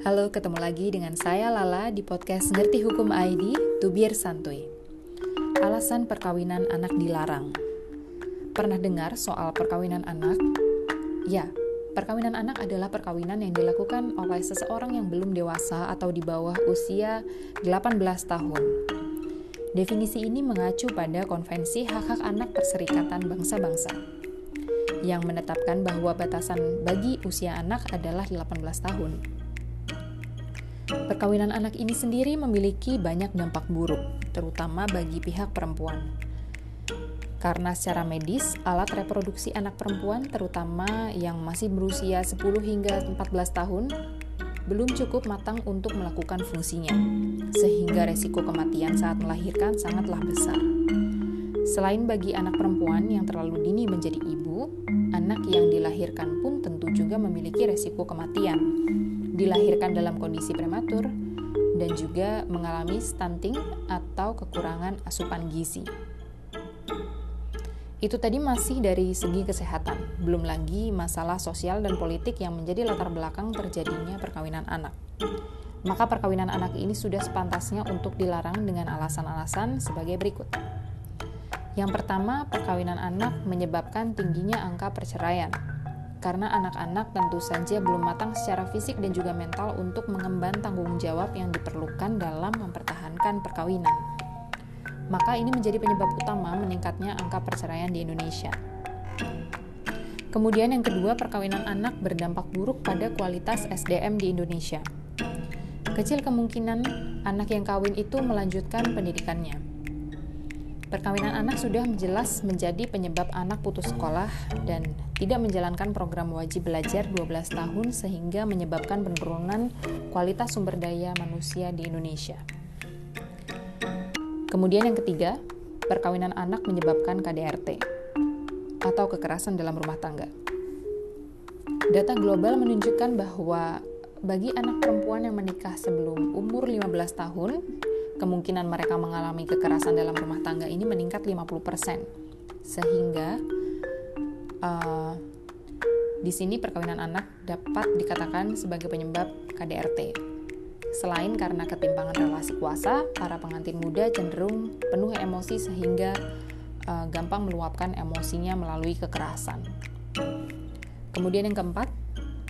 Halo, ketemu lagi dengan saya Lala di podcast Ngerti Hukum ID, Tubir Santuy. Alasan perkawinan anak dilarang. Pernah dengar soal perkawinan anak? Ya, perkawinan anak adalah perkawinan yang dilakukan oleh seseorang yang belum dewasa atau di bawah usia 18 tahun. Definisi ini mengacu pada Konvensi Hak-Hak Anak Perserikatan Bangsa-Bangsa yang menetapkan bahwa batasan bagi usia anak adalah 18 tahun. Perkawinan anak ini sendiri memiliki banyak dampak buruk, terutama bagi pihak perempuan. Karena secara medis, alat reproduksi anak perempuan, terutama yang masih berusia 10 hingga 14 tahun, belum cukup matang untuk melakukan fungsinya, sehingga resiko kematian saat melahirkan sangatlah besar. Selain bagi anak perempuan yang terlalu dini menjadi ibu, anak yang dilahirkan pun tentu juga memiliki resiko kematian, dilahirkan dalam kondisi prematur, dan juga mengalami stunting atau kekurangan asupan gizi. Itu tadi masih dari segi kesehatan, belum lagi masalah sosial dan politik yang menjadi latar belakang terjadinya perkawinan anak. Maka perkawinan anak ini sudah sepantasnya untuk dilarang dengan alasan-alasan sebagai berikut. Yang pertama, perkawinan anak menyebabkan tingginya angka perceraian karena anak-anak tentu saja belum matang secara fisik dan juga mental untuk mengemban tanggung jawab yang diperlukan dalam mempertahankan perkawinan. Maka ini menjadi penyebab utama meningkatnya angka perceraian di Indonesia. Kemudian yang kedua, perkawinan anak berdampak buruk pada kualitas SDM di Indonesia. Kecil kemungkinan anak yang kawin itu melanjutkan pendidikannya Perkawinan anak sudah jelas menjadi penyebab anak putus sekolah dan tidak menjalankan program wajib belajar 12 tahun sehingga menyebabkan penurunan kualitas sumber daya manusia di Indonesia. Kemudian yang ketiga, perkawinan anak menyebabkan KDRT atau kekerasan dalam rumah tangga. Data global menunjukkan bahwa bagi anak perempuan yang menikah sebelum umur 15 tahun, kemungkinan mereka mengalami kekerasan dalam rumah tangga ini meningkat 50%. Sehingga uh, di sini perkawinan anak dapat dikatakan sebagai penyebab KDRT. Selain karena ketimpangan relasi kuasa, para pengantin muda cenderung penuh emosi sehingga uh, gampang meluapkan emosinya melalui kekerasan. Kemudian yang keempat,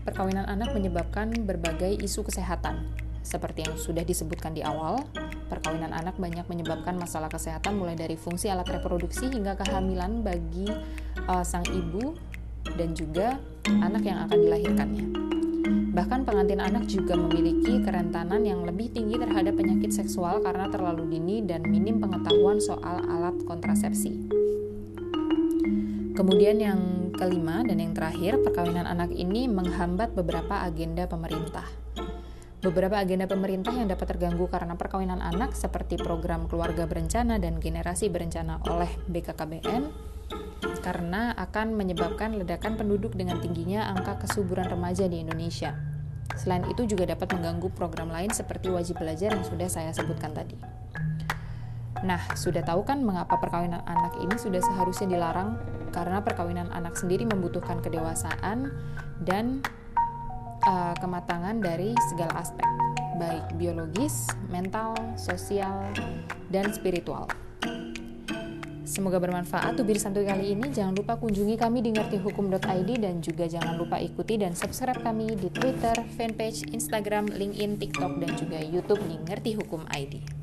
perkawinan anak menyebabkan berbagai isu kesehatan seperti yang sudah disebutkan di awal, perkawinan anak banyak menyebabkan masalah kesehatan mulai dari fungsi alat reproduksi hingga kehamilan bagi uh, sang ibu dan juga anak yang akan dilahirkannya. Bahkan pengantin anak juga memiliki kerentanan yang lebih tinggi terhadap penyakit seksual karena terlalu dini dan minim pengetahuan soal alat kontrasepsi. Kemudian yang kelima dan yang terakhir, perkawinan anak ini menghambat beberapa agenda pemerintah. Beberapa agenda pemerintah yang dapat terganggu karena perkawinan anak seperti program keluarga berencana dan generasi berencana oleh BKKBN karena akan menyebabkan ledakan penduduk dengan tingginya angka kesuburan remaja di Indonesia. Selain itu juga dapat mengganggu program lain seperti wajib belajar yang sudah saya sebutkan tadi. Nah, sudah tahu kan mengapa perkawinan anak ini sudah seharusnya dilarang? Karena perkawinan anak sendiri membutuhkan kedewasaan dan uh, kematangan dari segala aspek, baik biologis, mental, sosial, dan spiritual. Semoga bermanfaat tubir santuy kali ini. Jangan lupa kunjungi kami di ngertihukum.id dan juga jangan lupa ikuti dan subscribe kami di Twitter, fanpage, Instagram, LinkedIn, TikTok, dan juga YouTube di Ngerti Hukum ID.